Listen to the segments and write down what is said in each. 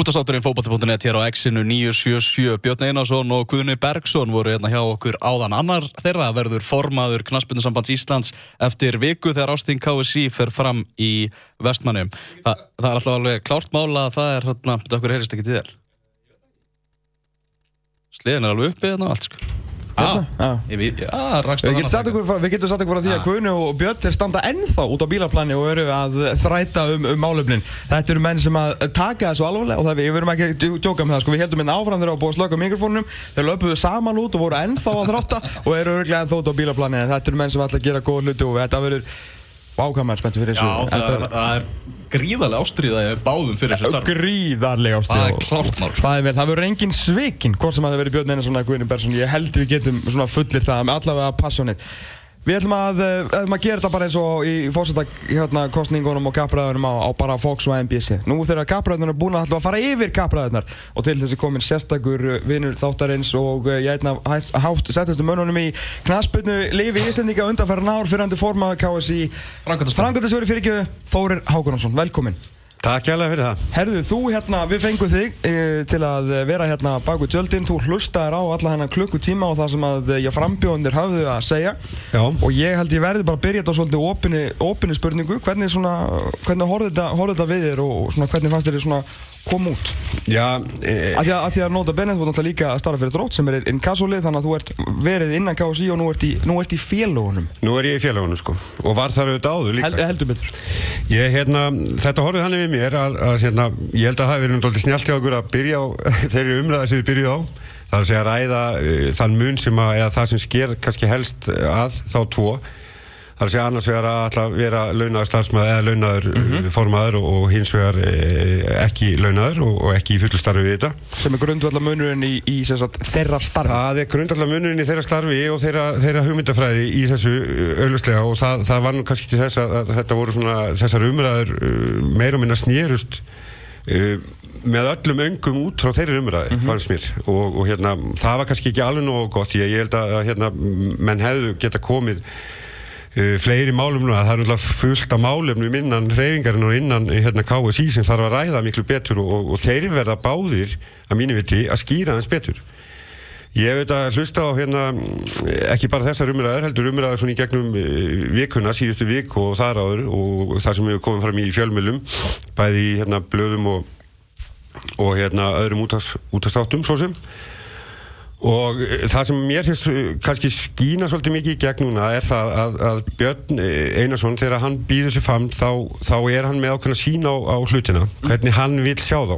Útastátturinn fókbalti.net hér á X-inu 977 Björn Einarsson og Guðni Bergson voru hérna hjá okkur áðan annar þeirra verður formaður Knaspundusambands Íslands eftir viku þegar Ástín KSI fer fram í vestmannum. Þa, það er alltaf alveg klárt mála að það er hérna, betur okkur heyrist ekki til þér. Sliðin er alveg uppið hérna allt sko. Rakst Við getum sagt okkur frá því að Guðni og Björn þeir standa ennþá út á bílaplani og eru að þræta um, um málefnin. Þetta eru menn sem að taka þessu alvarlega og það við, verum ekki að djóka með það sko. Við heldum inn áfram þegar á búið að slöka mikrofónum, þeir löpuðu saman út og voru ennþá að þrátta og eru örglega ennþá út á bílaplani. En Þetta eru menn sem ætla að gera góð hluti og þetta verður vákamær spenntu fyrir Já, þessu. Gríðarlega ástriðaði báðum fyrir þessu starf. gríðarlega ástæð. Það er klárt mál. Það er vel, það verður engin svikin hvort sem að það verður Björn Einarsson eða Guðni Bersson ég held við getum svona fullir það með allavega passionið Við ætlum að, uh, ætlum að gera þetta bara eins og í fórseta hérna, og kappræðunum á, á bara Fox og NBC Nú þegar kappræðunar er búin að að fara yfir kappræðunar og til þessi komin sérstakur uh, vinur þáttarins og uh, ég einna hátt setjastu mönnunum í knaspunnu lifi Íslendinga undanferðan ár fyrir andur formaður KSI Framkvæmdastjóri. Framkvæmdastjóri fyrir ekki Þórir Hákonarsson, velkomin Takk hjálpa fyrir það. Herðu, þú hérna, við fengum þig e, til að vera hérna baku tjöldin, þú hlustaðir á alla hennan klukkutíma og það sem að ég frambjóðunir hafðu að segja Já. og ég held ég verði bara að byrja þetta svolítið opinni, opinni spurningu, hvernig svona, hvernig horfði þetta, horfði þetta við þér og svona hvernig fannst þér þið svona koma út? Já, e, Af því að, að því að nota Bennett voru náttúrulega líka að starfa fyrir þrótt sem er inkassolið þannig að þú ert verið innan KSI og nú ert í, nú ert í félagunum. nú er ég í félagunum sko og var þar auðvitað áður líka. Held, heldur betur. Ég, hérna, þetta horfið hann við mér að, að hérna, ég held að það hefði verið snjált hjá okkur að byrja á þeirri umræða sem við byrjuð á. Það er að segja að ræða uh, þann mun sem að, eða það sem sker kannski helst að þá tvo. Það er að segja annars vegar að að vera launaður starfsmæður eða launaður mm formaður og, og hins vegar e, ekki launaður og, og ekki í fullu starfi við þetta. Sem er grundvallar munurinn í, í sagt, þeirra starfi. Það er grundallega munurinn í þeirra starfi og þeirra, þeirra hugmyndafræði í þessu auðvuslega og það, það var nú kannski til þess að, að þetta voru svona þessar umræður meira og minna snýrust með öllum öngum út frá þeirri umræði fannst mér og, og hérna það var kannski ekki alveg nógu gott því að ég held að hérna, menn hefðu geta komið uh, fleiri málum það er náttúrulega fullt af málefnum innan reyfingarinn og innan hérna, KSI sem þarf að ræða miklu betur og, og, og þeir verða báðir að mínu viti að skýra þess betur. Ég veit að hlusta á hérna ekki bara þessar umræður, heldur umræður svona í gegnum eh, vikuna, síðustu vik og þar áður og það sem hefur komið fram í fjölmjölum, bæði hérna blöðum og, og hérna öðrum útastáttum svo sem og eh, það sem mér finnst eh, kannski skína svolítið mikið í gegn núna er það að, að Björn eh, Einarsson þegar hann býður sér fram þá, þá er hann með ákveðna sín á, á hlutina hvernig hann vil sjá þá.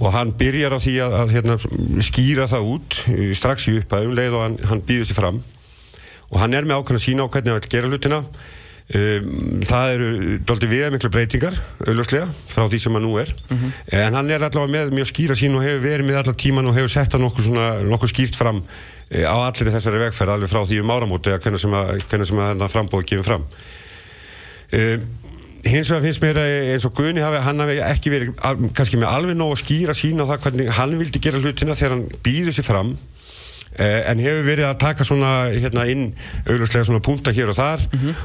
Og hann byrjar á því að, að hérna, skýra það út strax í upphæðum leið og hann, hann býður sér fram. Og hann er með ákveðna sína á hvernig hann vil gera hlutina um, það eru doldi við miklu breytingar auðvarslega frá því sem hann nú er. En hann er allavega með mjög skýra sín og hefur verið með allar tíman og hefur sett hann nokkuð, svona, nokkuð skýrt fram uh, á allir þessari vegferð alveg frá því um áramóti hvernig sem að, hvernig sem að hann frambóð gefur fram. Um, hins vegar finnst mér að eins og Guðni hafi, hann hafi ekki verið kannski með alveg nóg að skýra sína á það hvernig hann vildi gera hlutina þegar hann býður sér fram. eh, en hefur verið að taka svona hérna inn augljóslega svona punta hér og þar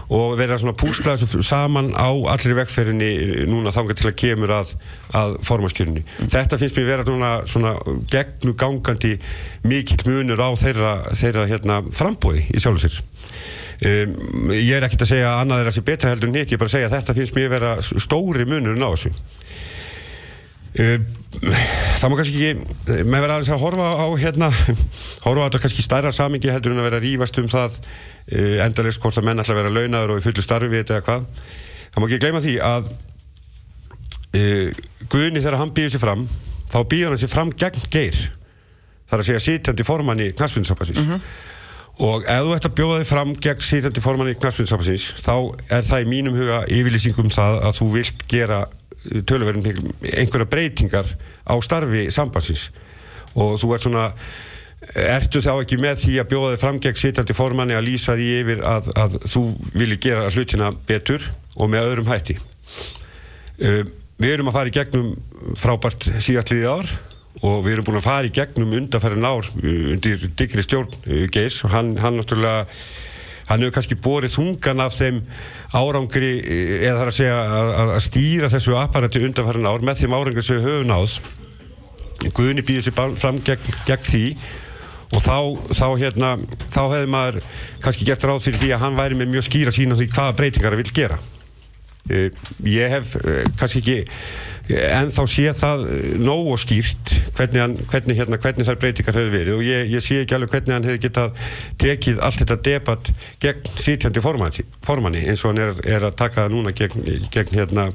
og verið að svona púsla þessu saman á allri vegferðinni núna þangað til að kemur að, að formaskjörunni. Þetta finnst mér vera svona, svona gegnugangandi mikill munur á þeirra, þeirra hérna frambóði í sjálfu sér. Um, ég er ekkert að segja að annað er að sé betra heldur en hitt, ég er bara að segja að þetta finnst mér vera stóri munurinn á þessu það má kannski ekki með vera aðeins að horfa á hérna horfa á þetta kannski stærra samingi heldur en að vera að rífast um það uh, endalist hvort að menn ætla að vera launaður og í fullu starfi við þetta eða hvað. Það má ekki gleyma því að Guðni þegar hann býður sér fram þá býður hann sér fram gegn geir. Það er að segja sitjandi formann í knaspunnsapasins og ef þú ætti að bjóða þig fram gegn sitjandi formann í knaspunnsapasins þá er það í mínum huga yfirlýsingum það að þú vilt gera töluverðin einhverja breytingar á starfi sambandsins. Og þú ert svona ertu þá ekki með því að bjóða þig fram gegn sitjandi formanni að lýsa því yfir að, að þú vilji gera hlutina betur og með öðrum hætti? Við erum að fara í gegnum frábært síðastliðið ár og við erum búin að fara í gegnum undanferðin ár undir digri stjórn Geis og hann, hann náttúrulega hann hefur kannski borið þungan af þeim árangri eða þar að segja að, stýra þessu apparati undanfærin ár með þeim árangri sem við höfum náð. Guðni býður sér fram gegn, gegn því. Og þá, þá, hérna, þá hefði maður kannski gert ráð fyrir því að hann væri með mjög skýra sín á því hvaða breytingar það vil gera ég hef uh, kannski ekki en þá sé það nóg og skýrt hvernig, hann, hvernig, hérna, hvernig þær breytingar hefur verið. Og ég, ég sé ekki alveg hvernig hann hefur getað tekið allt þetta debatt gegn sítjandi formanni eins og hann er, er að taka það núna gegn, gegn hérna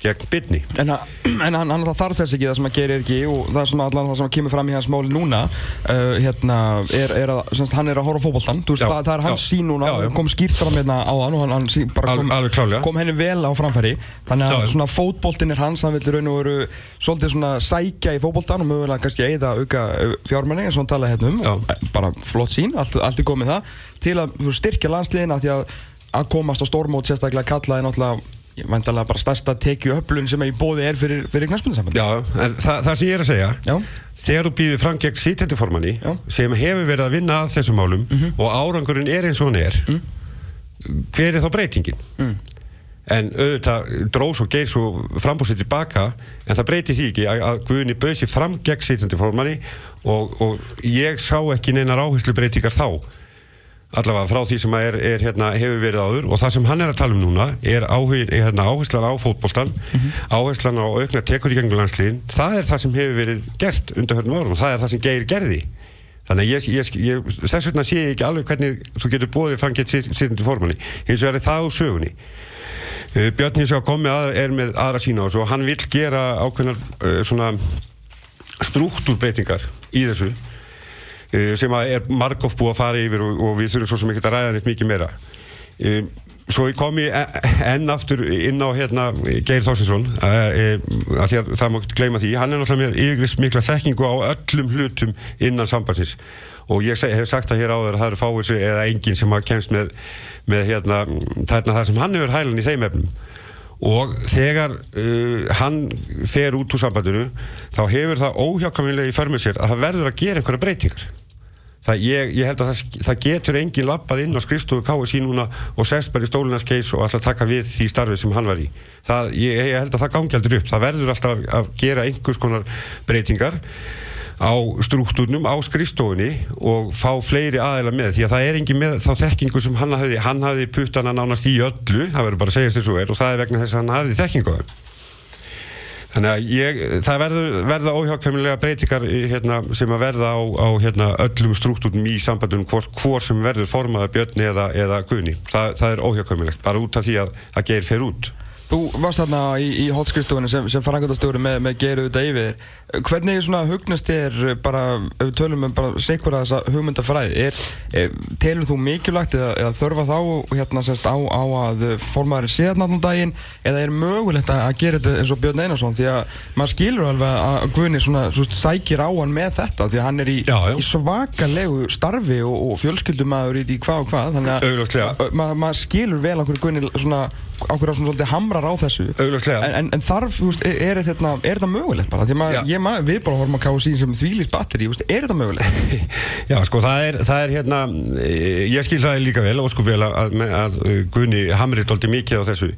gegn bytni. En, en hann, hann þarf þess ekki það sem hann gerir ekki og það sem allan það sem kemur fram í hans máli núna uh, hérna, er, er að, semst, hann er að horfa fókbóltan, það, það er hans já, sín núna, hann kom skýrt fram hérna á hann og hann, hann bara kom, al, kom henni vel á framfæri. Þannig að svona fótbóltin er hans, hann vil raun og veru svolítið svona sækja í fókbóltan og mögulega kannski eigða auka fjármenni eins og hann talaði hérna um, og, bara flott sín, allt, allt er komið það. Til að styrkja landsliðina að að komast á stórmót sérstaklega kallaði náttúrulega vantalega bara stærsta tekju öflun sem í bóði er fyrir, fyrir knæspunnsamband Já, en það, það sem ég er að segja Já. þegar þú býðir fram gegn síthendiformanni sem hefur verið að vinna að þessum málum mm -hmm. og árangurinn er eins og hann er mm. hver er þá breytingin? Mm. En auðvitað drós og geir svo frambúsið tilbaka en það breyti því ekki að, að Guðni bauð sér fram gegn síthendiformanni og, og ég sá ekki neinar áherslu breytingar þá allavega frá því sem er, er, hérna, hefur verið áður. Og það sem hann er að tala um núna er hérna, áherslan á fótboltan mm -hmm. áherslan á aukna tekur í gengum landsliðin. Það er það sem hefur verið gert undir hörnum árum og það er það sem geir gerði. Þannig að ég, ég, ég, þess vegna sé ég ekki alveg hvernig þú getur bóðið fangett sýttundu formanni. Hins vegar er það úr sögunni. Uh, Björn hins vegar komið að, er með aðra sína og hann vil gera ákveðnar uh, svona struktúrbreytingar í þessu. Eh, sem er margóf búið að fara yfir og, og við þurfum svo sem ekki að ræða neitt mikið meira. Eh, svo ég kom í e, enn aftur inn á hérna Geir Þorsinsson að því að það má ekki gleyma því. Hann er náttúrulega með yfirgrist mikla þekkingu á öllum hlutum innan sambansins og ég hef sagt það hér áður að það eru fáið sig eða enginn sem hafa kemst með, með hérna, það sem hann hefur hælan í þeim efnum. Og þegar uh, hann fer út úr sambandinu þá hefur það óhjákamilega í förmið sér að það verður að gera einhverja breytingar það, ég, ég held að það, það getur engin lappað inn á skrifstofu KSI núna og sest bara í stólinans keis og alltaf taka við því starfið sem hann var í. Það, ég, ég held að það gangi aldrei upp. Það verður alltaf að, að gera einhvers konar breytingar á struktúrnum, á skrifstofunni og fá fleiri aðeila með. Því að það er engin með þá þekkingu sem hann hafði. Hann hafði puttana nánast í öllu það verður bara að segja þessu er og það er vegna þess að hann hafði þekkingu þannig að ég, það verður, verða óhjákvæmulega breytingar hérna, sem að verða á, á hérna, öllum struktúrum í sambandunum hvort hvor sem verður formaða björni eða, eða guðni, það, það er óhjákvæmulegt bara út af því að það geir fyrir út Þú varst þarna í, í hotskristofunni sem, sem frangöndastjóri með, með Geirur Deyfir. Hvernig hugnast þér bara, ef við tölum um bara sekvara þessa hugmyndafræði, telur þú mikilvægt eða, eða þörfa þá hérna sérst á, á að formaðurinn sé þarna á daginn? Eða er mögulegt að gera þetta eins og Björn Einarsson? Því að maður skilur alveg að Guðni svona, svona sækir á hann með þetta því að hann er í, í svakalegu starfi og, og fjölskyldumæður í hvað og hvað þannig að maður mað skilur vel okkur Guðni svona ákveður á svona svolítið hamrar á þessu. En, en, en þarf, veist, er, er, þetta, er þetta mögulegt bara? Því að við bara horfum að káða sín sem þvílist batteri, er þetta mögulegt? Já, sko, það er, það er hérna eh, ég skil það líka vel og sko vel að, að, Gunni hamrið doldi mikið á þessu.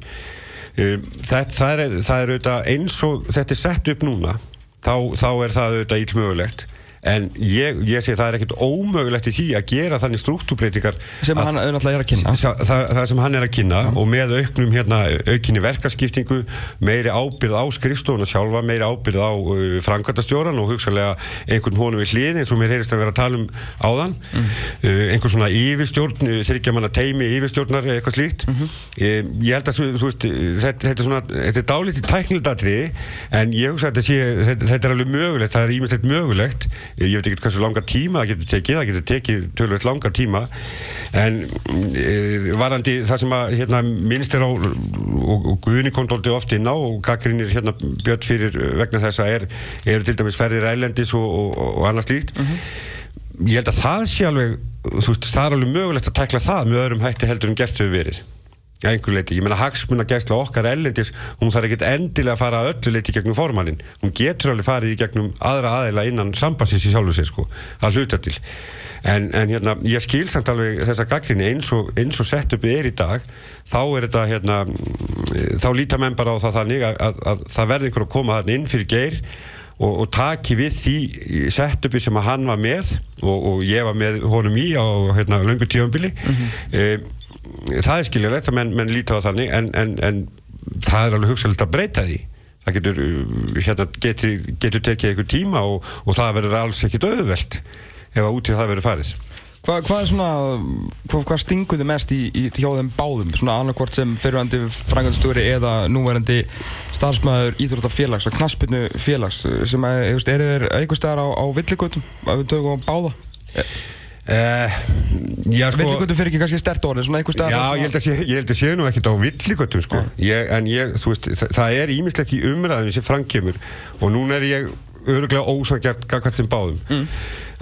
Eh, það, það er, það er auðvitað eins og þetta er sett upp núna þá, þá er það auðvitað ílmögulegt en ég, ég segi það er ekkert ómögulegt í því að gera þannig struktúrbreytingar sem hann auðvitað er að kynna það, það sem hann er að kynna ja. og með auknum hérna, aukinni verkaskiptingu meiri ábyrð á skrifstofuna sjálfa meiri ábyrð á uh, framkvæmtastjóran og hugsalega einhvern honum við hlið eins og mér heyrist að vera að tala um áðan mm. uh, einhvern svona yfirstjórn uh, þryggja manna teimi yfirstjórnar eitthvað slíkt mm -hmm. uh, ég held að þú veist þetta, þetta er svona, þetta er dálítið tæknildatri en ég hugsa að þetta, sé, þetta, þetta er alveg mögulegt, það er ímestleitt mögulegt ég veit ekki hversu langar tíma það getur tekið, það getur tekið tölvöld langar tíma. En e, varandi það sem að hérna, minnst er á og, og Guðni kom tólti ofti inn á og gaggrinir hérna bjött fyrir vegna þess að er, eru til dæmis ferðir ælendis og, og, og annars líkt mm -hmm. ég held að það sé alveg veist, það er alveg mögulegt að tekla það með öðrum hætti heldur um gert hefur verið að einhver leiti, ég menna hagsmuna gæsla okkar ellendis, hún þarf ekkert endilega að fara að öllu leiti gegnum formannin hún getur alveg farið í gegnum aðra aðeila innan sambansins í sjálfu sig sko, að hluta til. En, en hérna, ég skil samt alveg þessa gaggrinni eins og, og setupið er í dag þá er þetta hérna, þá líta menn bara á það þannig að, að, að það verði einhver að koma þarna inn fyrir geir og, og taki við því setupi sem að hann var með og, og ég var með honum í á hérna, löngu tífambili mm -hmm. e, það er skiljulegt að menn, menn líta á þannig en, en, en það er alveg hugsalegt að breyta því það getur, hérna, getur, getur tekið einhver tíma og, og það verður alls ekkit auðvelt ef að út í það verður farið Hva, hvað er svona, hvað, hvað stingur þið mest í, í hjá þeim báðum? Svona annarkvort sem fyrirvændi frangandstjóri eða núverandi starfsmæður íþróttafélags, knaspinu félags sem er, er þeir einhver staðar á, á villigötum að við tökum á báða? Uh, sko, villigötum fyrir ekki kannski stert orðið, svona einhver staðar? Já, ég held að sé, ég held að sé nú ekkert á villigötum sko, ég, en ég, þú veist, það, það er ímislegt í umræðinu sem framkemur og núna er ég öruglega ósangjart gagvært sem báðum mm.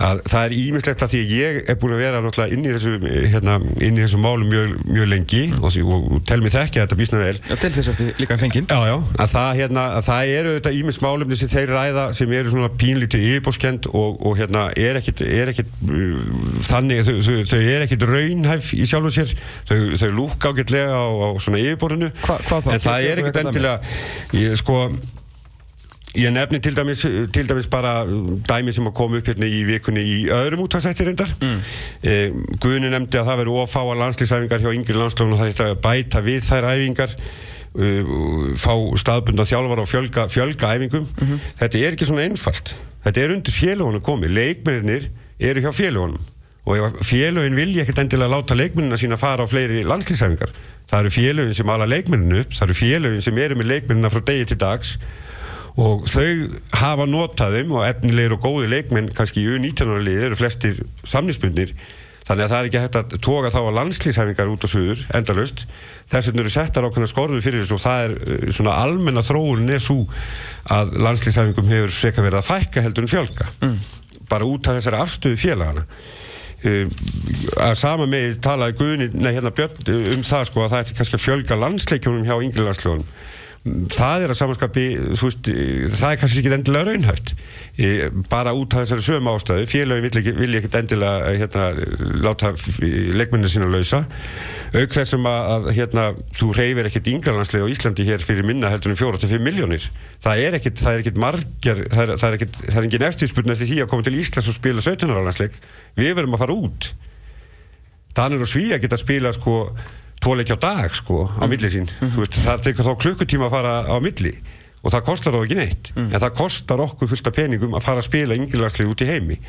Að það er ímislegt að því að ég er búin að vera inn í þessu hérna, inn í þessu málu mjög, mjög lengi mm. og, og, og tel mér þekkja þetta bísna vel. Já, til þess aftur líka fenginn. Já, já, að það, hérna, að það eru þetta ímis málumni sem þeir ræða sem eru svona pínlítið yfirbóskend og, og hérna er ekkit, er ekkit uh, þannig, þau, þau, þau er ekkit raunhæf í sjálfu sér. Þau, þau lúka ágætlega á, á svona yfirborðinu. Hva, en það er ekkit endilega ég, sko Ég nefni til dæmis, til dæmis bara dæmi sem að koma upp hérna í vikunni í öðrum útvarsættir reyndar. Mm. Eh, Guðni nefndi að það veri ofáa landslýsæfingar hjá yngri landslóðun og það þetta bæta við þær æfingar, uh, fá staðbundna þjálfar og fjölga, fjölga æfingum. Mm -hmm. Þetta er ekki svona einfalt. Þetta er undir félagunum komið. Leikmennir eru hjá félagunum og félagin vilja ekkert endilega láta leikmennina sína fara á fleiri landslýsæfingar. Það eru félagin sem ala leikmenninu upp, það eru félagin sem eru með leikmennina frá degi til dags og þau hafa notaðum og efnilegir og góði leikmenn kannski í U19 liði eru flestir samnisbundir þannig að það er ekki hægt að toga þá að landslýshæfingar út á suður endalust þess vegna eru settar ákveðna skorðu fyrir þessu og það er eh, svona almenna þróunin er svo að landslýshæfingum hefur freka verið að fækka heldur en fjölka mm. bara út af þessari afstöðu félagana uh, að sama með talaði Guðni, nei hérna Björn um það sko að það ætti kannski að fjölga landsleikjónum hjá yngri landsljónum það er að samanskapi veist, það er kannski ekki endilega raunhæft. Bara út af þessari sögum ástöðu félagi vil ekki, vil ekki endilega hérna, láta leikmennir sína lausa. Auk þessum að hérna, þú reyfir ekkert ynglarlandslega á Íslandi hér fyrir minna heldur um 4-5 miljónir það er ekkert, það er ekkert margar það er, það er ekkert, það er engin eftirspurn eftir því að koma til Íslands og spila 17. landsleik. Við verum að fara út. Danir og Svíja geta að spila sko tvoleikja á dag sko á milli sín. Mm. veist, það tekur þá klukkutíma að fara á milli og það kostar þá ekki neitt. Mm. en það kostar okkur fullt af peningum að fara að spila yngilagslega út í heimi.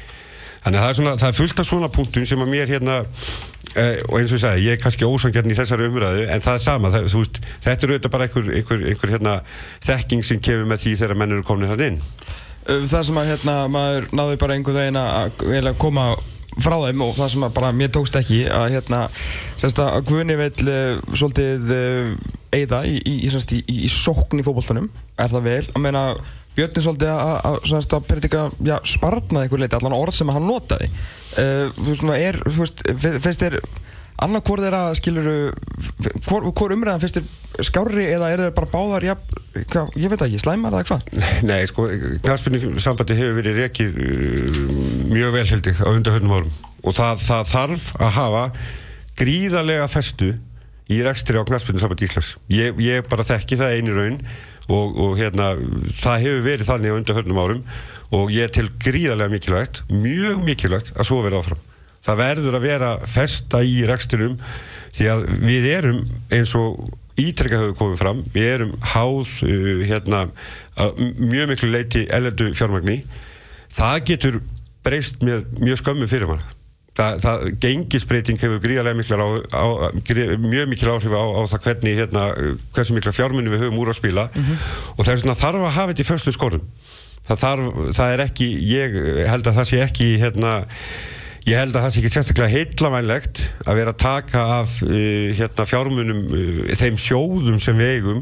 Þannig að það er, svona, það er fullt af svona punktun sem að mér hérna eh, og eins og ég sagði, ég er kannski ósangjarn í þessari umræðu en það er sama, það, veist, þetta er auðvitað bara einhver, einhver, einhver hérna, þekking sem kemur með því þegar menn eru komin hérna inn. Það sem að hérna maður náði bara einhver veginn að koma frá þeim og það sem bara mér tókst ekki að hérna að Guðni vil uh, svolítið uh, eigða í, í, í, í sókn í fókbóltunum er það vel? Að meina Björn er svolítið að predika ja, spartnaði eitthvað leiti allan orð sem hann notaði. Uh, þú veist, er, þú veist, finnst þér annað hvort er að skiluru hvort, hvort umræðan finnst þér skári eða er þeir bara báðar ja, hva, ég veit ekki, slæmar eða hvað? Nei, sko, knarspunni hefur verið rekið uh, mjög velheldig á undarhörnum árum. Og það, það þarf að hafa gríðarlega festu í rekstri á knarspunni sambandi Íslands. Ég, ég bara þekki það eini raun og, og hérna, það hefur verið þannig á undarhörnum árum og ég til gríðarlega mikilvægt mjög mikilvægt að svo verða áfram það verður að vera festa í rekstunum því að við erum eins og ítrekka höfum komið fram við erum háð uh, hérna, mjög miklu leiti ellendu fjármagni. Það getur breyst með mjög skömmu fyrir mann. Það, það gengisbreyting hefur gríðarlega miklu á, á, mjög miklu áhrif á, á það hvernig hérna, hversu miklu fjármunni við höfum úr að spila. Mm -hmm. og það er svona þarf að hafa þetta í förstu skorun það, þarf, það er ekki ég held að það sé ekki hérna Ég held að það sé ekki sérstaklega heitlavænlegt að vera að taka af uh, hérna, fjármunum uh, þeim sjóðum sem við eigum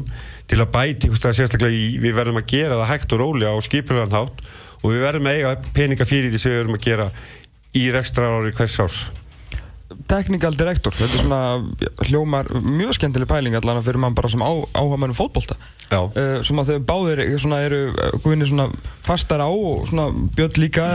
til að bæti sérstaklega í, við verðum að gera það hægt og rólega á skipilanhátt og við verðum að eiga peninga fyrir því sem við verðum að gera í rekstra ári hvers árs. Technical director. Þetta er svona hljómar mjög skemmtileg pæling allan fyrir mann bara sem á, áhuga mannum fótbolta. Uh, sem að þau báðir svona eru uh, guðinni svona fastar á og svona björn líka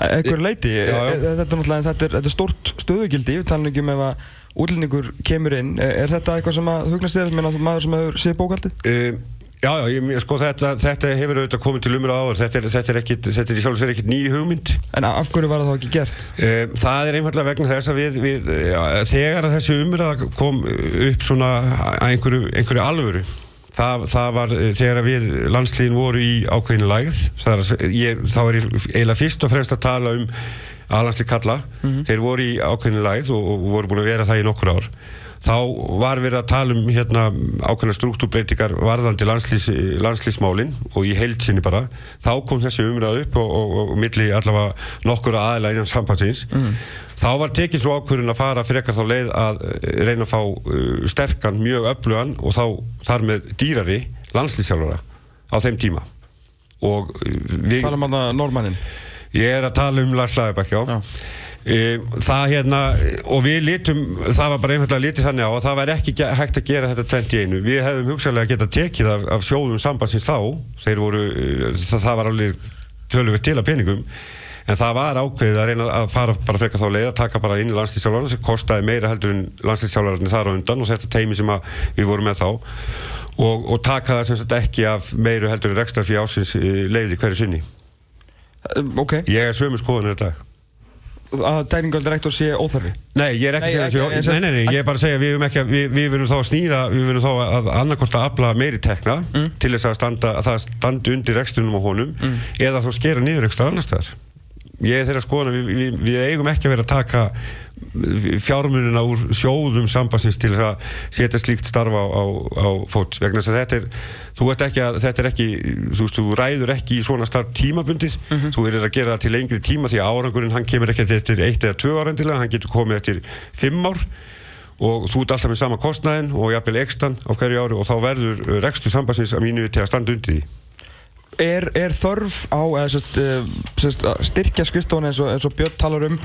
ekkur leiti Já, já. Eh, þetta er náttúrulega þetta er, þetta er stórt stöðugildi við talum ekki um ef að útlendingur kemur inn. Er, er þetta eitthvað sem að hugnast þér meina maður sem hefur séð bókaldið Um, já, já, ég, sko þetta, þetta hefur auðvitað komið til umræða áður, þetta er, þetta er, ekkit, þetta er í sjálf og sér ekkit ný hugmynd. en af hverju var það ekki gert? Um, það er einfallega vegna þess að við, við já, þegar að þessi umræða kom upp svona einhverju, einhverju alvöru, það, það var eh, þegar við landslíðin voru í ákveðinu lægð, er, þá er ég eiginlega fyrst og fremst að tala um aðlandslið kalla, þeir voru í ákveðinu lægð og, og voru búin að vera það í nokkur ár. Þá var verið að tala um hérna, ákveðna struktúrbreytingar varðandi landslís, landslísmálin og í heilsinni bara. Þá kom þessi umræð upp og, og, og, milli allavega nokkur aðeila innan sambandsins. Þá var tekið svo ákvörðun að fara frekar þá leið að eh, reyna að fá uh, sterkan, mjög öflugan og þá þar með dýrari landslísjálfara á þeim tíma. Og uh, við... tala um hann normannin Ég er að tala um Lars Lagerbæk, já. Já. E, það hérna, og við lítum, það var bara einfallega lítið þannig á að það væri ekki hægt að gera þetta 21. Við hefðum hugsalega getað tekið af, af sjóðum sambandsins þá, þeir voru, eh, það, það var alveg töluvert til að peningum, en það var ákveðið að reyna að fara bara frekar þá leið að taka bara inn í landslýstjálfarna sem kostaði meira heldur en landslýstjálfarnir þar á undan og þetta teimi sem við vorum með þá og, og taka það sem sagt ekki af meiru heldur en rekstra fyrir ásins leiði hverju sinni. Um, ok, Ég er sömu skoðunir í dag. Að dæningaldirektor sé óþarfi? Nei, ég er ekki að segja þessu Nei, nei, nei, ég er bara að segja við erum ekki að við, við verðum þá að snýra við verðum þá að annarkort að afla meiri tekna til þess að, standa, að það standi undir rekstunum á honum eða þá skera niður ekstra annar staðar ég er þeirra skoðan við, við, við eigum ekki að vera að taka fjármunina úr sjóðum sambansins til að setja slíkt starfa á, á, á fót. Vegna þess að þetta er þú ert ekki að, þetta er ekki þú veist, þú ræður ekki í svona starf tímabundið. Þú verður að gera það til lengri tíma því að árangurinn hann kemur ekki eftir eitt eða tvö ára endilega, hann getur komið eftir fimm ár. Og þú ert alltaf með sama kostnæðin og jafnvel ekstan á hverju ári og þá verður rekstur sambansins að mínu til að standa undir því er, er þörf á sest, sest, að styrkja skrifstofan eins eins og Björn talar um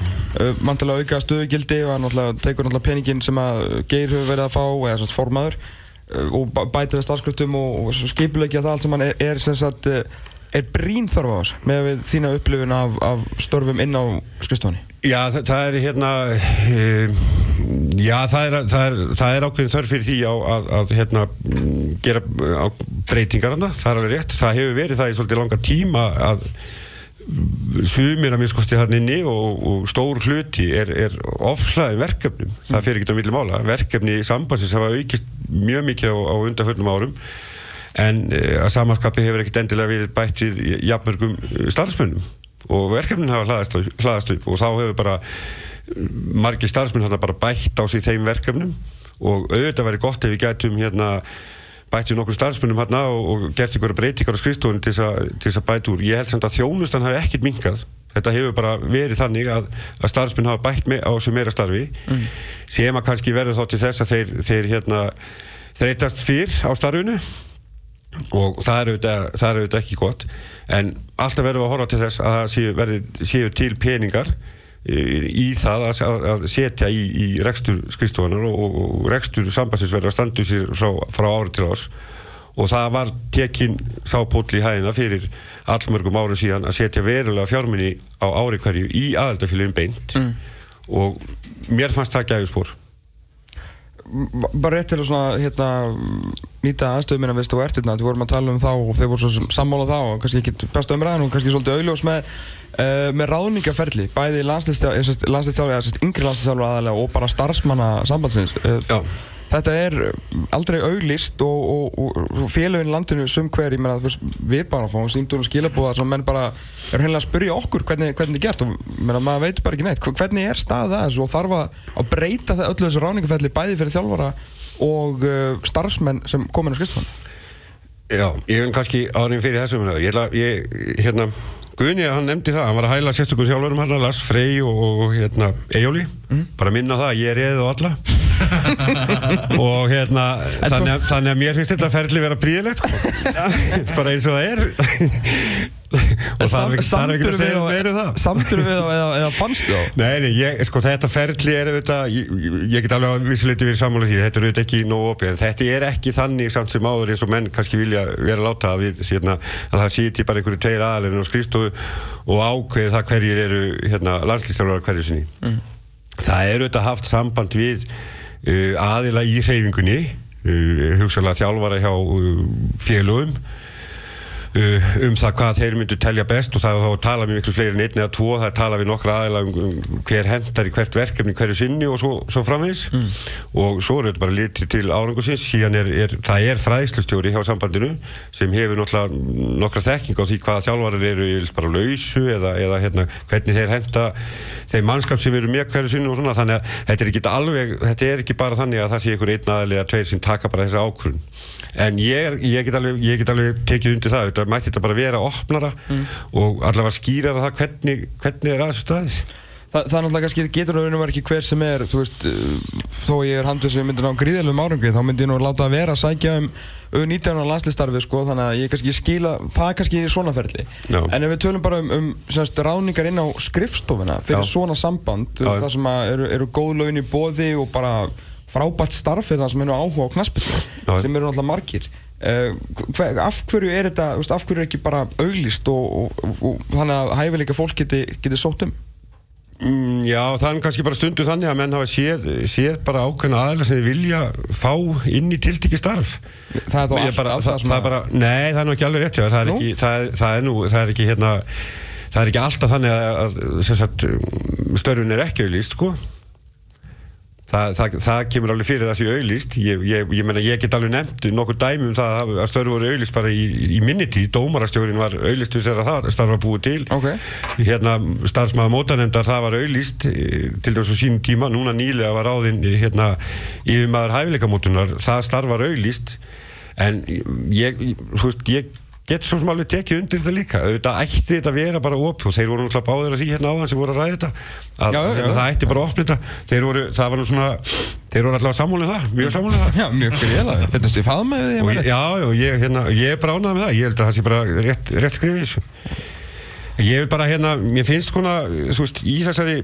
mantilega auka stöðugildi og hann tekur peningin sem að Geir hefur verið að fá eða sest, formaður uh, og bæ- bæta við starfskriftum og, og skipulegja það allt sem hann er, er, er brín þörf á þess með við þína upplifun af, af störfum inn á skrifstofunni? Já, það, það er hérna um, já, það er, það er, það er ákveðin þörf fyrir því á, að, að hérna, gera á breytingar hana, það er alveg rétt. Það hefur verið það í svolítið langa tíma að sumir að minnskosti hann inni og, og stór hluti er, er ofhlaðin verkefnum. Það fyrir ekki á milli mála, verkefni í sambansins hafa aukist mjög mikið á, á undanförnum árum en uh, að samanskapi hefur ekkert endilega verið bætt við jafnmörgum uh, starfsmönnum. Og verkefnin hafa hlaðast, upp og þá hefur bara margir starfsmenn þarna bara bætt á sig þeim verkefnum. Og auðvitað væri gott ef við gætum hérna bætt við nokkur starfsmennum hérna og, og gert ykkur breytingar á skrifstofunni til þess að- bæta úr. Ég held samt að þjónustan hafi ekkert minkað. Þetta hefur bara verið þannig að, að starfsmenn hafa bætt me, á sig meira starfi sem að kannski verður þá til þess að þeir, þeir hérna þreytast fyrr á starfinu og það er, auðvitað, það er auðvitað ekki gott en alltaf verðum við að horfa til þess að það séu, séu til peningar í, það að, setja í, í rekstur skrifstofunar og, og, rekstur sambansins verður að standu sér frá, frá ári til ás og það var tekin sápóll í hæðina fyrir allmörgum árum síðan að setja verulega fjárminni á ári hverju í aðaldafélagin beint. Og mér fannst það gæfi spór B- bara rétt til að svona, hérna, nýta aðstöðum minna veist þú ert hérna, við vorum að tala um þá og þeir voru svo sammála þá og kannski ekki bestu umræðan og kannski svolítið auðljós með, uh, með ráðningaferli bæði sérst, yngri landslistjálfi aðalega og bara starfsmanna sambandsins uh. Þetta er aldrei auglist og, og, og, í landinu sum hver, ég meina við bara fáum síndur og skilabúða sem menn bara er heimlega að spyrja okkur hvernig, þetta er gert og meina, maður veit bara ekki neitt Hver- hvernig er staðið að þessu og þarf að, að breyta það öllu þessu ráningafelli bæði fyrir þjálfara og uh, starfsmenn sem komin á skrifstofan Já, ég vil kannski árin fyrir þessum. Ég ætla, ég, hérna, Guðni, hann nefndi það, hann var að hæla sérstökum þjálfurum hérna, Lars Frey og, og hérna, Eyjóli, bara minna það, að ég er eða og alla. og hérna, þannig að, þannig að mér finnst þetta ferli vera príðilegt, sko. bara eins og það er. og það er það er ekki að segja meira um það Samtur við á eða, eða fannstu á? Nei, nei, ég, sko þetta ferli er auðvitað, ég, ég get alveg að vissuleiti verið sammála því, þetta er auðvitað ekki nóg opið, en þetta er ekki þannig samt sem áður eins og menn kannski vilja vera að láta við, hérna, að það sýti bara einhverju tveir aðalinn á skristofu og ákveði það hverjir eru hérna, landslýstjálfur hverju sinni. Mm. Það er auðvitað haft samband við aðila í hreyfingunni, uh, hugsalega þjálfara hjá uh, félögum, um það hvað þeir myndu telja best og það þá tala með miklu fleiri en einn eða tvo það að tala við nokkra aðeila um, um hver hendar í hvert verkefni, hverju sinni og svo, svo framvegis. Mm. og svo er þetta bara litið til árangusins síðan er, er það er fræðslustjóri hjá sambandinu sem hefur náttúrulega nokkra þekking á því hvaða þjálfarar eru bara lausu eða, eða hérna, hvernig þeir henda þeir mannskap sem eru með hverju sinni og svona. Þannig að þetta er ekki alveg, þetta er ekki bara þannig að það sé einhver einn aðeila eða tveir sem taka bara þessa ákvörun en ég, ég, get alveg, ég get alveg tekið undir það, þetta mætti þetta bara vera opnara mm. og allavega skýra það hvernig, hvernig er aðeins staðið Þa, það er náttúrulega kannski, getur það ekki hver sem er, þú veist, uh, þó ég er handið sem myndir á gríðalum árangri, þá myndir ég nú láta að vera að sækja um 19. landslistarfi, sko, þannig að ég kannski skila, það er kannski í svona ferli. Já. En ef við tölum bara um, um semst, ráningar inn á skrifstofuna fyrir Já. svona samband, Já. það sem eru, eru góð laun í bóði og bara frábært starf fyrir það sem er áhuga á knaspinu sem eru náttúrulega margir af hverju er þetta af hverju er ekki bara auglist og, og, og, þannig að hæfileika fólk geti, geti sótt um? Mm, Já, er kannski bara stundu þannig að menn hafa séð, séð bara ákveðna aðeins sem þið vilja fá inn í tiltikið starf. Það er þó alltaf bara, það, það er bara, Nei, það er nú ekki alveg rétt það, er ekki, það, það er nú, það er ekki hérna það er ekki alltaf þannig að, að störfun er ekki auglist, sko Það, það, það kemur alveg fyrir ég auðlist ég, ég, ég, ég get alveg nefnt nokkur dæmi um það að störu voru auðlist bara í, í minni tíð, dómarastjórin var auðlistu þegar það starfa búið til. Okay. hérna starfsmaða mótanemndar það var auðlist eh, til þessu sínum tíma, núna nýlega var áðinn hérna yfirmaður hæfileikamótunar, það starfar auðlist en ég, þú veist, ég getur svo sem alveg tekið undir þetta líka. Auðvitað ætti þetta að vera bara op og þeir voru náttúrulega báðir að því hérna áðan sem voru að ræða þetta. Að já, já, hérna, það ætti bara að opna þetta. Þeir voru, það var nú svona þeir voru alltaf sammúlið það, mjög sammúlið það. Já, mjög greiðlega, finnst þið fað með því? Já, já, ég, hérna, ég er bara ánað með það. Ég held að það sé bara rétt, rétt skrifið þessu. Ég vil bara hérna, mér finnst skona, þú veist, í þessari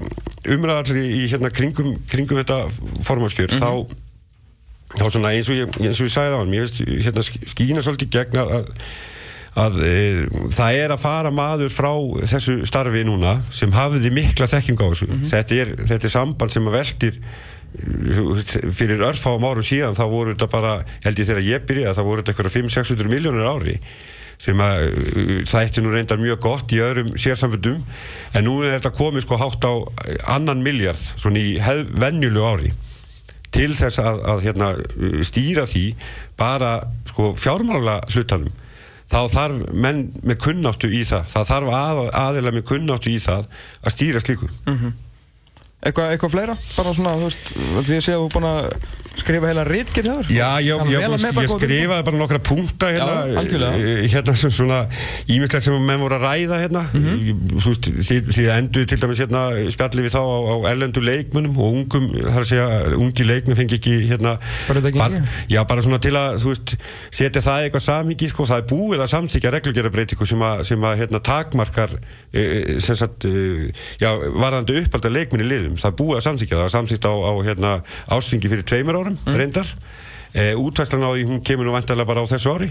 umræðalli í hérna kringum, kringum þetta formáskjör, mm -hmm. þá, þá svona eins og ég, eins og ég sagði á hann, mér finnst hérna skýna svolítið gegn að að e, það er að fara maður frá þessu starfi núna sem hafiði mikla þekking á þessu. Mm -hmm. þetta, er, þetta er samband sem að veldir fyrir örfáum árum síðan þá voru þetta bara, held ég þegar ég byrja þá voru þetta eitthvað 5-600 miljónir ári sem að það eittir nú reyndar mjög gott í öðrum sérsambundum en nú er þetta komið sko hátt á annan miljard svona í vennjulu ári til þess að, að hérna, stýra því bara sko fjármála hlutanum þá þarf menn með kunnáttu í það það þarf að, aðeila með kunnáttu í það að stýra slíku mm -hmm. Eitthvað eitthva fleira? Bara svona, þú veist, ég sé að þú er búin að skrifa heila rítgerð þar Já, já, já ég skrifaði bara nokkra punkta hérna, já, eh, hérna svona ímyndilegt sem menn voru að ræða hérna, mm -hmm. þú veist, því, því að endur til dæmis hérna spjalli við þá á, á ellendu leikmunum og ungum, það að segja, ungi leikmun fengi ekki hérna bara, bara, já, bara svona til að, þú veist setja það eitthvað samíki, sko, það er búið að samþykja reglugjörabreitingu sem að, sem að hérna, takmarkar e, sem sagt, e, já, varðandi uppald að leikmunni liðum, það er búið að samþykja það, samþykja árum mm. reyndar. E, útvæslan á því hún kemur nú vantarlega bara á þessu ári.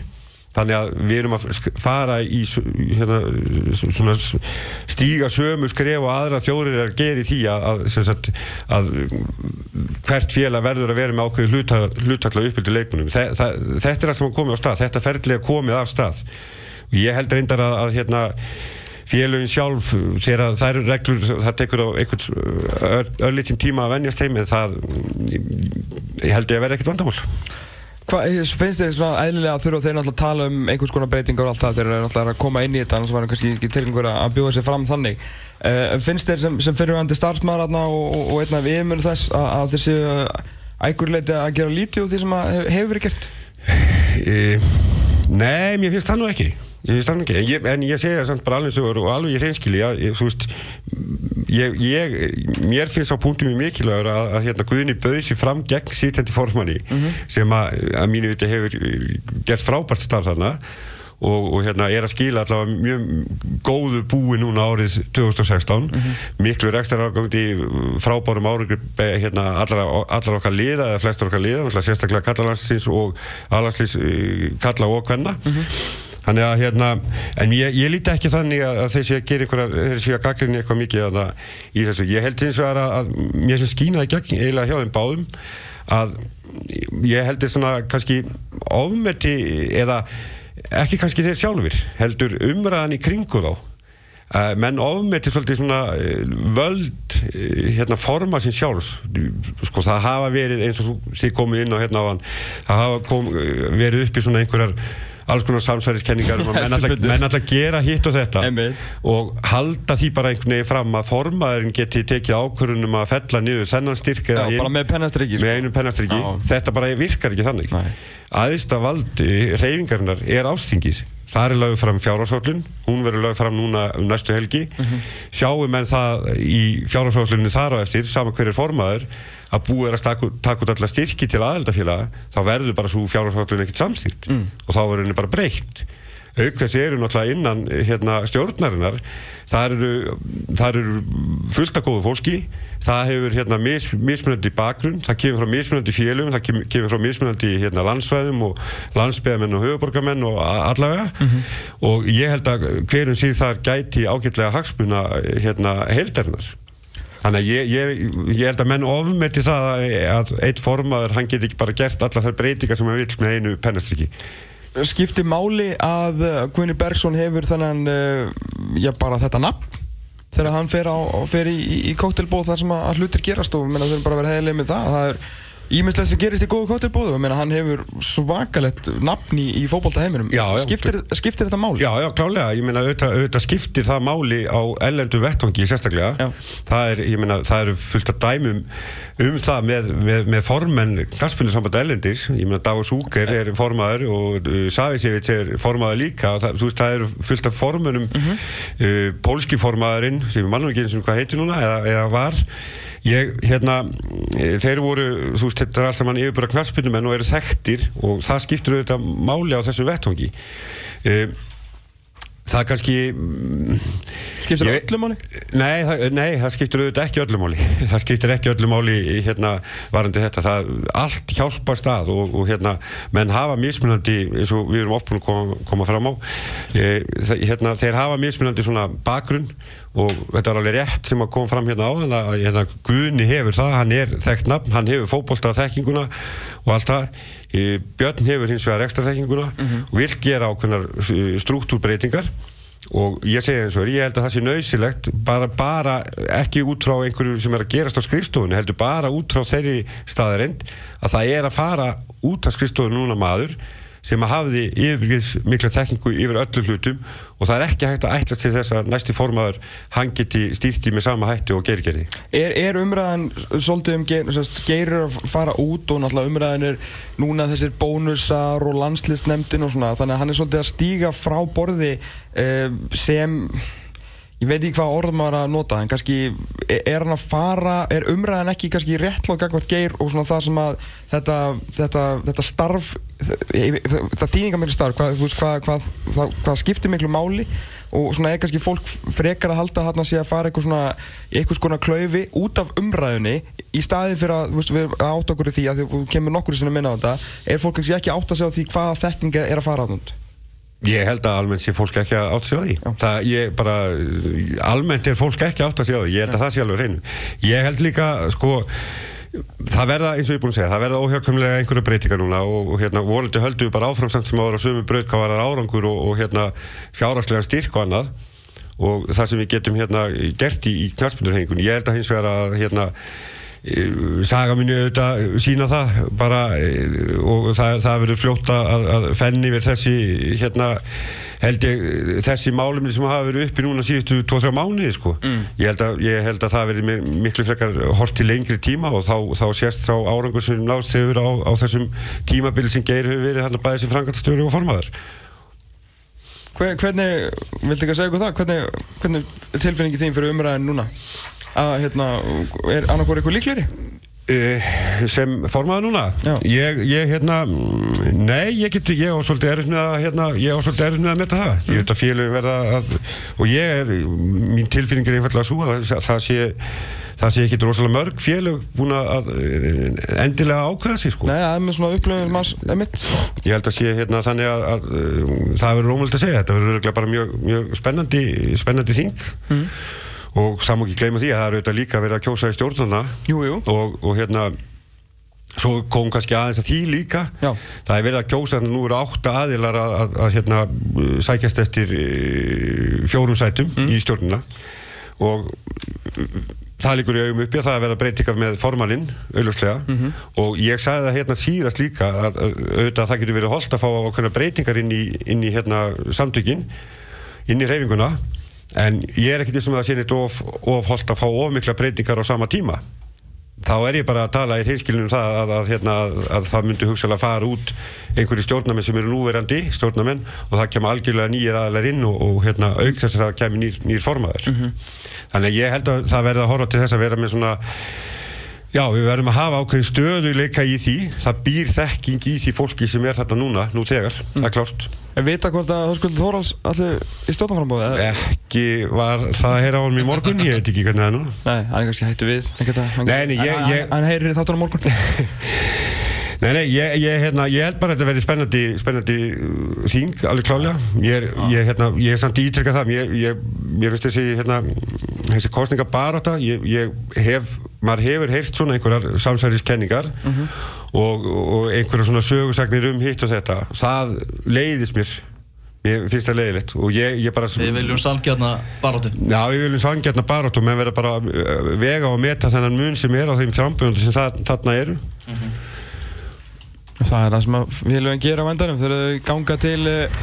Þannig að við erum að fara í hérna, svona stíga sömu skref og aðra þjóðir er að gera í því að, að, að hvert félag verður að vera með ákveðu hlutakla uppbyldu leikmunum Þe, það, þetta er allt sem komið á stað. Þetta ferðilega komið af stað. Ég held reyndar að, að hérna félögin sjálf þegar það eru reglur, það tekur á einhvern örlítinn tíma að vennjast heim en það, ég held ég að vera ekkert vandamál. Hvað finnst þér svona eðlilega að þurfa þeir náttúrulega að tala um einhvers konar breytingar og allt það þegar þeir náttúrulega að koma inn í þetta annars var það kannski ekki til einhverja að bjóða sér fram þannig. Uh, finnst þér sem, sem fyrirvægandi starfsmaður og, og, og einn af yfirmjölu þess að, að þeir séu ægurleiti að gera lítið úr því sem hefur verið gert? E, nei, mér finnst það nú ekki Ég en ég, en ég segja samt bara alveg svo og alveg ég, þú veist ég, ég, mér finnst á punktum mjög mikilvægur að, að hérna Guðni bauði sér fram gegn sítandi formanni mm -hmm. sem að, að mínu viti hefur gert frábært starf þarna og, og hérna er að skila allavega mjög góðu búi núna árið 2016 miklu rekstar ágangi frábárum be- hérna, allar, allar okkar liða eða flestar okkar liða, sérstaklega kallalansins og alanslins kalla og kvenna Þannig að hérna, en ég, ég líti ekki þannig að, að þeir sé að gera einhverjar, þeir sé að gaggrinni eitthvað mikið að það í þessu. Ég held eins og að, að mér sem skínaði gegn eiginlega hjá þeim báðum að ég heldur svona kannski ofmeti eða ekki kannski þeir sjálfur, heldur umræðan í kringu þá. Uh, menn ofmeti svolítið svona uh, völd uh, hérna forma sín sjálfs sko það hafa verið eins og þið komið inn á hérna á hann það hafa kom, verið upp í svona einhverjar alls konar samsæriskenningar um að menn alltaf, gera hitt og þetta Einmitt. og halda því bara einhvern veginn fram að formaðurinn geti tekið ákvörðunum að fella niður þennan styrk eða hinn bara með með einu pennastriki Já. þetta bara virkar ekki þannig Nei. aðista valdi reyfingarinnar er ástingir það er lögð fram fjárháshóllun hún verður lögð fram núna um næstu helgi. Sjáum en það í fjárháshóllunni þar á eftir saman hver er formaður að búið er að taka, út alla styrki til aðeldafélaga þá verður bara svo fjárháshóllun ekkert samstýrt og þá verður henni bara breytt auk þessi eru náttúrulega innan hérna, stjórnarinnar það eru, eru fullt af góðu fólki. Það hefur hérna, mis, mismunandi bakgrunn. Það kemur frá mismunandi félögum það kemur, kemur frá mismunandi hérna, landsvæðum og landsbyðamenn og höfuborgarmenn og allavega. Og ég held að hverjum síð þar gæti ágætlega hagsmuna hérna, heildarinnar. Þannig að ég, ég, ég held að menn ofmeti það að, eitt formaður, hann geti ekki bara gert allar þær breytingar sem hann vill með einu pennastriki. Skipti máli að uh, Guðni Bergson hefur þennan uh, já bara þetta nafn þegar hann fer, á, fer í, í, í kóktelbóð þar sem að, hlutir gerast og þau erum bara vera heilig með það. Það er ímislegt sem gerist í góðu kóktelbóðu og menna, hann hefur svakalett nafn í, í fótbolta heiminum Já, já. skiptir, skiptir þetta máli? Já, já, klálega, ég meina auðvitað, auðvitað skiptir það máli á ellendu vettvangi sérstaklega. Já. Það er, ég meina, það eru fullt af dæmum um það með, með, með formenn knastbyrnusamband ellendis, ég meina Davos Úker er formaður og uh, Savicevic er formaður líka það, þú veist, það eru fullt af formennum uh, pólski formaðurinn sem ég mannum ekki eins og hvað heitir núna eða, eða var ég, hérna, eh, þeir voru þú veist, þetta er allt saman yfirbúra knastbyrnumenn og eru þekktir og það skiptir auðvitað máli á þessu vettvangi. Uh, það kannski mm, skiptir það Ég- öllu máli? Nei það, nei, það skiptir auðvitað ekki öllu máli. Það skiptir ekki öllu máli hérna, varandi þetta, það allt hjálpa stað og, og hérna, menn hafa mismunandi, eins og við erum oft búin að koma, koma fram á e, hérna, þeir hafa mismunandi svona bakgrunn og þetta er alveg rétt sem að koma fram hérna á þannig að hérna, Guðni hefur það, hann er þekkt nafn, hann hefur fótbolta þekkinguna og allt það Björn hefur hins vegar ekstra þekkinguna og vil gera ákveðnar struktúrbreytingar. Og ég segi eins og er, ég held að það sé nöysilegt bara, bara ekki út frá einhverju sem er að gerast á skrifstofunni, heldur bara út frá þeirri staðarind að það er að fara út af skrifstofunni núna maður sem að hafði yfirgis mikla tekningu yfir öllum hlutum og það er ekki hægt að ætla til þess að næsti formaður hann geti stýrti með sama hætti og gerir Er, er umræðan svolítið um geir, sérst, geirir að fara út og náttúrulega umræðan er núna þessir bónusar og landslistnemndin og svona þannig að hann er svolítið að stíga frá borði uh, sem ég veit ekki hvað orð maður að nota en kannski er- er hann að fara er umræðan ekki kannski réttlóð gagvart geir og svona það sem að þetta, þetta, þetta starf það, það þýðingar miklu starf hvað, hvað, hvað, hvað, hvað skiptir miklu máli og svona er kannski fólk frekar að halda þarna sé að fara eitthvað svona í eitthvað skona klaufi út af umræðunni í staði fyrir að, veist, við átt okkur í því að þú kemur nokkur sinni minna á þetta er fólk kannski ekki átt að segja því hvaða þekking er að fara á þetta Ég held að almennt sé fólk ekki átt að segja því. Það, ég bara, almennt er fólk ekki átt að segja því. Ég held að það sé alveg hreinu. Ég held líka, sko, það verða, eins og ég er búin að segja, það verða óhjákvæmlega einhverju breytingar núna og, og hérna, volandi höldum við bara áfram samt sem ára sömu var árangur og, og hérna, fjárhagslega styrk og annað og það sem við getum hérna gert í, í knarspindurhengunni. Ég held að hins vegar að hérna, saga minni auðvitað sína það bara eh, og það, það verður fljótt að, að fenni við þessi hérna held ég þessi málumni sem hafa verið uppi núna síðustu 2-3 mánuði sko ég, held að, ég held að það verði miklu frekar hort til lengri tíma og þá, þá sést þá árangur sem nást hefur á, á þessum tímabili sem geir hefur verið hann að bæði sem frangatstjóri og formaður Hver, hvernig, viltu ekki að segja okkur það? Hvernig, hvernig er tilfinningi þín fyrir umræðin núna? Að, hérna, er annarkor eitthvað líkleri? Uh, sem formaður núna? Ég, ég hérna mm, nei, ég get, ég á svolítið erfitt með að hérna, ég á svolítið erfitt með að metta það. Mm. ég veit að félög verða að, og ég er mín tilfinning er einfallega að það, það sé það sé ekki rosalega mörg félög búin að eh, endilega ákveða sig sko. Nei, það er með svona upplöfum manns emitt ég held að sé hérna þannig að, að uh, það verður rómöld að segja, þetta verður bara mjög, mjög spennandi, spennandi þing og það má ekki gleyma því að það er auðvitað líka verið að kjósa í jú og, og hérna svo kom kannski aðeins að því líka. Já. það er verið að kjósa nú eru átta aðilar að, að, að hérna uh, sækjast eftir uh, fjórum sætum í stjórnuna og uh, það líkur í augum uppi að það er verið að breytika með formaninn, auðvitslega og ég sagði það hérna síðast líka að, að auðvitað að það getur verið holdt að fá okkurna breytingar inn í, inn í hérna samtökin inn í reyfinguna en ég er ekkert þessum að það sé neitt of, of holdt að fá of mikla breytingar á sama tíma. Þá er ég bara að tala í hreinskilinu um það að, að, hérna, að það myndi hugsalega fara út einhverju stjórnamenn sem eru núverandi stjórnamenn og það kemur algjörlega nýjir aðlar inn og, og hérna, auk þess að það kemur nýr, nýr formaður. Þannig að ég held að það verði að horfa til þess að vera með svona já, við verðum að hafa ákveðin stöðuleika í því. Það býr þekking í því fólki sem er þarna núna, nú þegar, það er klárt. En vita hvort að Höskuldur Þórals allir í stjórnarframbóði? ekki var það að heyra á hann í morgun ég veit ekki hvernig það er núna. Nei, hann er kannski hættu við. Nei, nei, ég- Hann heyrir þáttur á morgun Nei, nei, ég, ég, hérna, ég held bara að þetta verði spennandi, spennandi uh, þing, alveg klálega. Ég er, ég, hérna, ég er samt ítrykka það, ég, ég, ég finnst þessi, hérna, þessi kostninga barátta, ég, ég hef, maður hefur heyrt svona einhverjar samsæriskenningar og, og einhverjar svona sögursagnir um hitt og þetta. Það leiðist mér, mér finnst það leiðilegt og ég, ég bara... Við viljum sangjarna baróttu. Já, við viljum svangjarna barátt og menn verða bara uh, vega og meta þennan mun sem er á þeim frambjöndi sem það, þarna eru. Það er það sem að félögum gera á endanum. Þegar þau ganga til eh,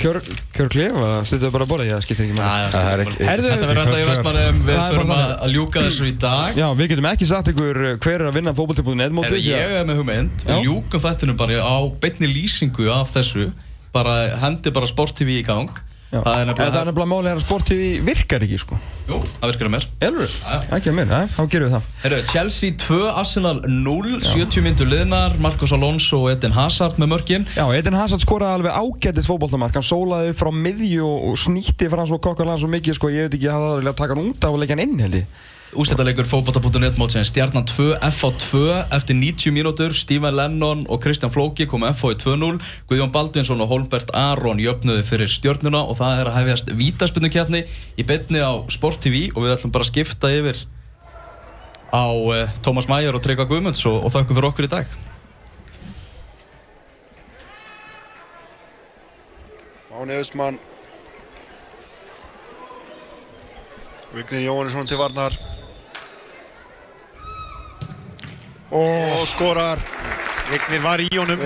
kjör, kjörklif og stuttu bara að borða, ég skiptir ekki með Það er Þetta verður alltaf í Vestmanum, við þurfum að, að ljúka þessu í dag. Já, við getum ekki sagt ykkur eh, hver er að vinna fótbolti.net Herðu, mótið ég er með hugmynd, við ljúkum þættinum bara á beinni lýsingu af þessu, bara hendi bara Sport TV í gang. Já. Það er er nefnilega, málið er að Sport TV virkar ekki sko jú, það virkar að mér. Elur? Já. Ekki að mér, þá gerum við það Herru, Chelsea 2, Arsenal 0, 70 myndur liðnar, Marcos Alonso og Edin Hazard með mörkin. Já, Edin Hazard skoraði alveg ágættis fótboltamark Hann sólaði frá miðju og, snýtti frá hans og kokkarlega svo mikið sko Ég veit ekki að það vilja taka hann út af og leggja hann inn held ég Ústættaleikur fótbolta.net mótsins Stjarnan 2, FH 2 eftir 90 mínútur Stephen Lennon og Kristján Flóki komu FH í 2-0 Guðjón Baldvinsson og Holbert Aron jöfnuðu fyrir stjörnuna og það er að hefjast vítaspennukjarni í beinni á Sport TV og við ætlum bara að skipta yfir á uh, Tómas Mæjar og Tryggva Guðmunds og, og þakkum fyrir okkur í dag. Máni Östmann Vignir Jóhannesson til varnar og skorar. Vignir var í honum,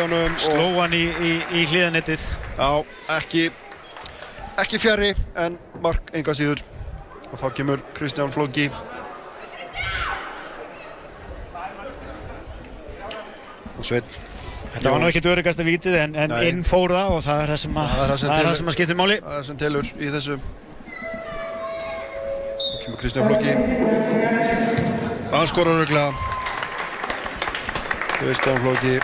honum sló og hann í, í, í hliðanettið. já, ekki ekki fjari en mark enga síður. Og þá kemur Kristján Flóki. Og Sveinn. Þetta var nú ekkert öryggasta vítið en, en inn fór það og það er það sem að, Það það það það sem að skiptir máli. það er sem telur í þessu. Þá kemur Kristján Flóki. Hann skorar örglega Kristján Flóki.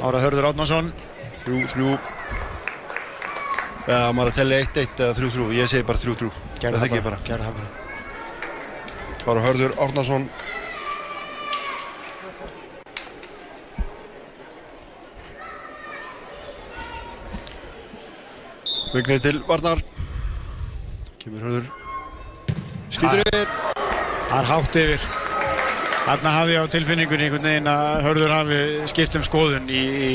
Ára Hörður Átnarsson, þrjú, þrjú. Já, maður að tellja 1-1 eða 3-3 ég segi bara 3-3 gerði það það bara. Gerði það bara. Bara Hörður Árnason. Vignir til Varnar. Kemur Hörður. Skýtur yfir. Það er hátt yfir. Þarna hafði ég á tilfinningunni einhvern veginn að Hörður hafi skipt um skoðun í, í,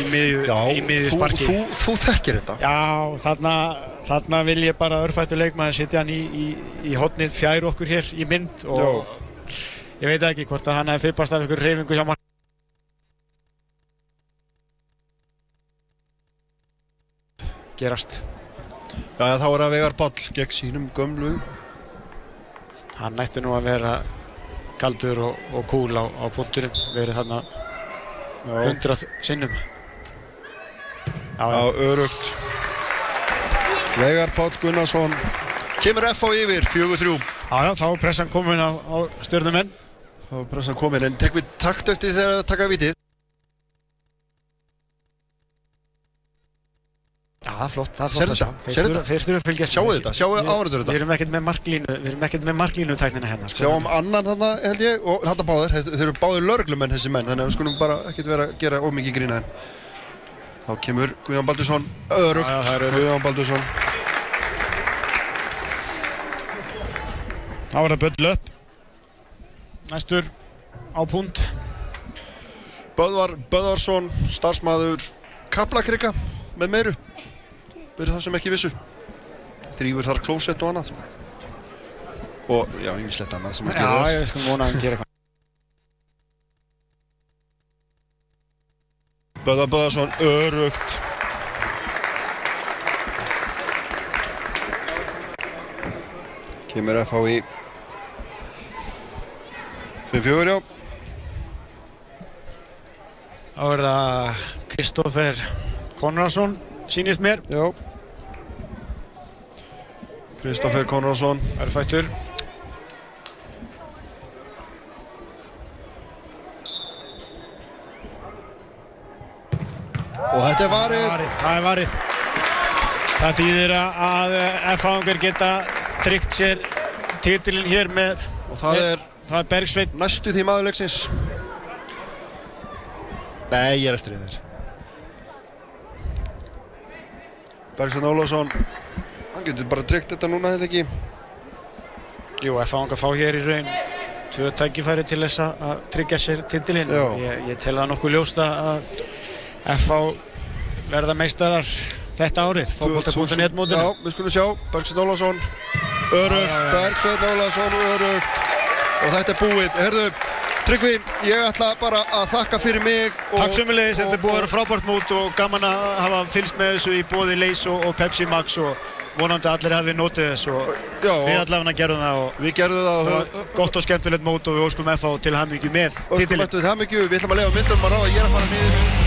í miðju, í miðju sparki. þú, þú þekkir þetta Já, þarna, þarna vil ég bara örfættu leikmaður setja hann í, í, í hotnið fjær okkur hér í mynd og ég veit ekki hvort að hann hefði fippast af ykkur reyfingu hjá mark. Gerast. Já, þá er það Vegar Ball gegn sínum gömlu Hann ætti nú að vera kaldur og, og kúl á, á punkturum, verið þarna hundrað sinnum. Já, já. örugt Vegar Páll Gunnarsson kemur F á yfir 4-3 Já, já, þá er pressan komin á, á stjórnumenn. þá er pressan komin en Tryggvi takt eftir þegar að taka vitið Já, það er flott, það er flott að sjá. þetta? Þeir þurfa- að fylgjast Sjáu þetta, sjáu áhorfendur þetta. Við erum ekkert með marklínu, við erum ekkert með marklínu tæknina hérna, sko. sjáum annan þarna held ég og þetta báðir, þeir eru báðir lörglumenn þessi menn þannig að við skulum bara ekkert vera að gera ómikið grína en þá kemur Guðjón Baldursson það er örugt. Guðjón Baldursson Þá er það böll upp. Næstur á punkt. Böðvar Böðvarsson, starfsmæður Kaplakrika með meiru fyrir það sem ekki vissu. Þrýfur þar klósett og annað. Og já, ég slett annað sem að Já, gera ég sko vona að hann gera eitthvað. Böðvar Böðvarsson, örugt kemur FH í 5-4 já. Þá er það Kristoffer Konradsson, sýnist mér. já Kristoffer Konradsson er fættur. og þetta er varið Varið, það er varið. Það þýðir að, F-fangur geta tryggt sér titilinn hér með, og það er er Bergsveit. næstu því maður leiksins Nei, ég er stríða þér Bergson Ólafsson hann getur bara tryggt þetta núna þetta ekki Jú, F-fangur fá hér í raun tvö tækifæri til þess að- að tryggja sér titilinn. Já. Ég, ég tel það nokkuð ljóst að F-fá verða meistarar þetta árið, fókbólta.net mótinu. Já, við skulum sjá, Bergson Ólafsson Örugt. Bergson Ólafsson Örugt og þetta er búið Herðu, Tryggvi, ég ætla bara að þakka fyrir mig og, Takk sömulegis, þetta er búið að vera frábært mót og gaman að hafa fylgst með þessu í bóði Leys og, og Pepsi Max og vonandi allir hafi notið þess og Já, við allavega gerðum það og við gerðum það og það var gott og skemmtilegt mót og við óskum FH til hamingju með Óskum titilinn. eftir mikið, við ætlum að lega myndum að ráða, að fara niður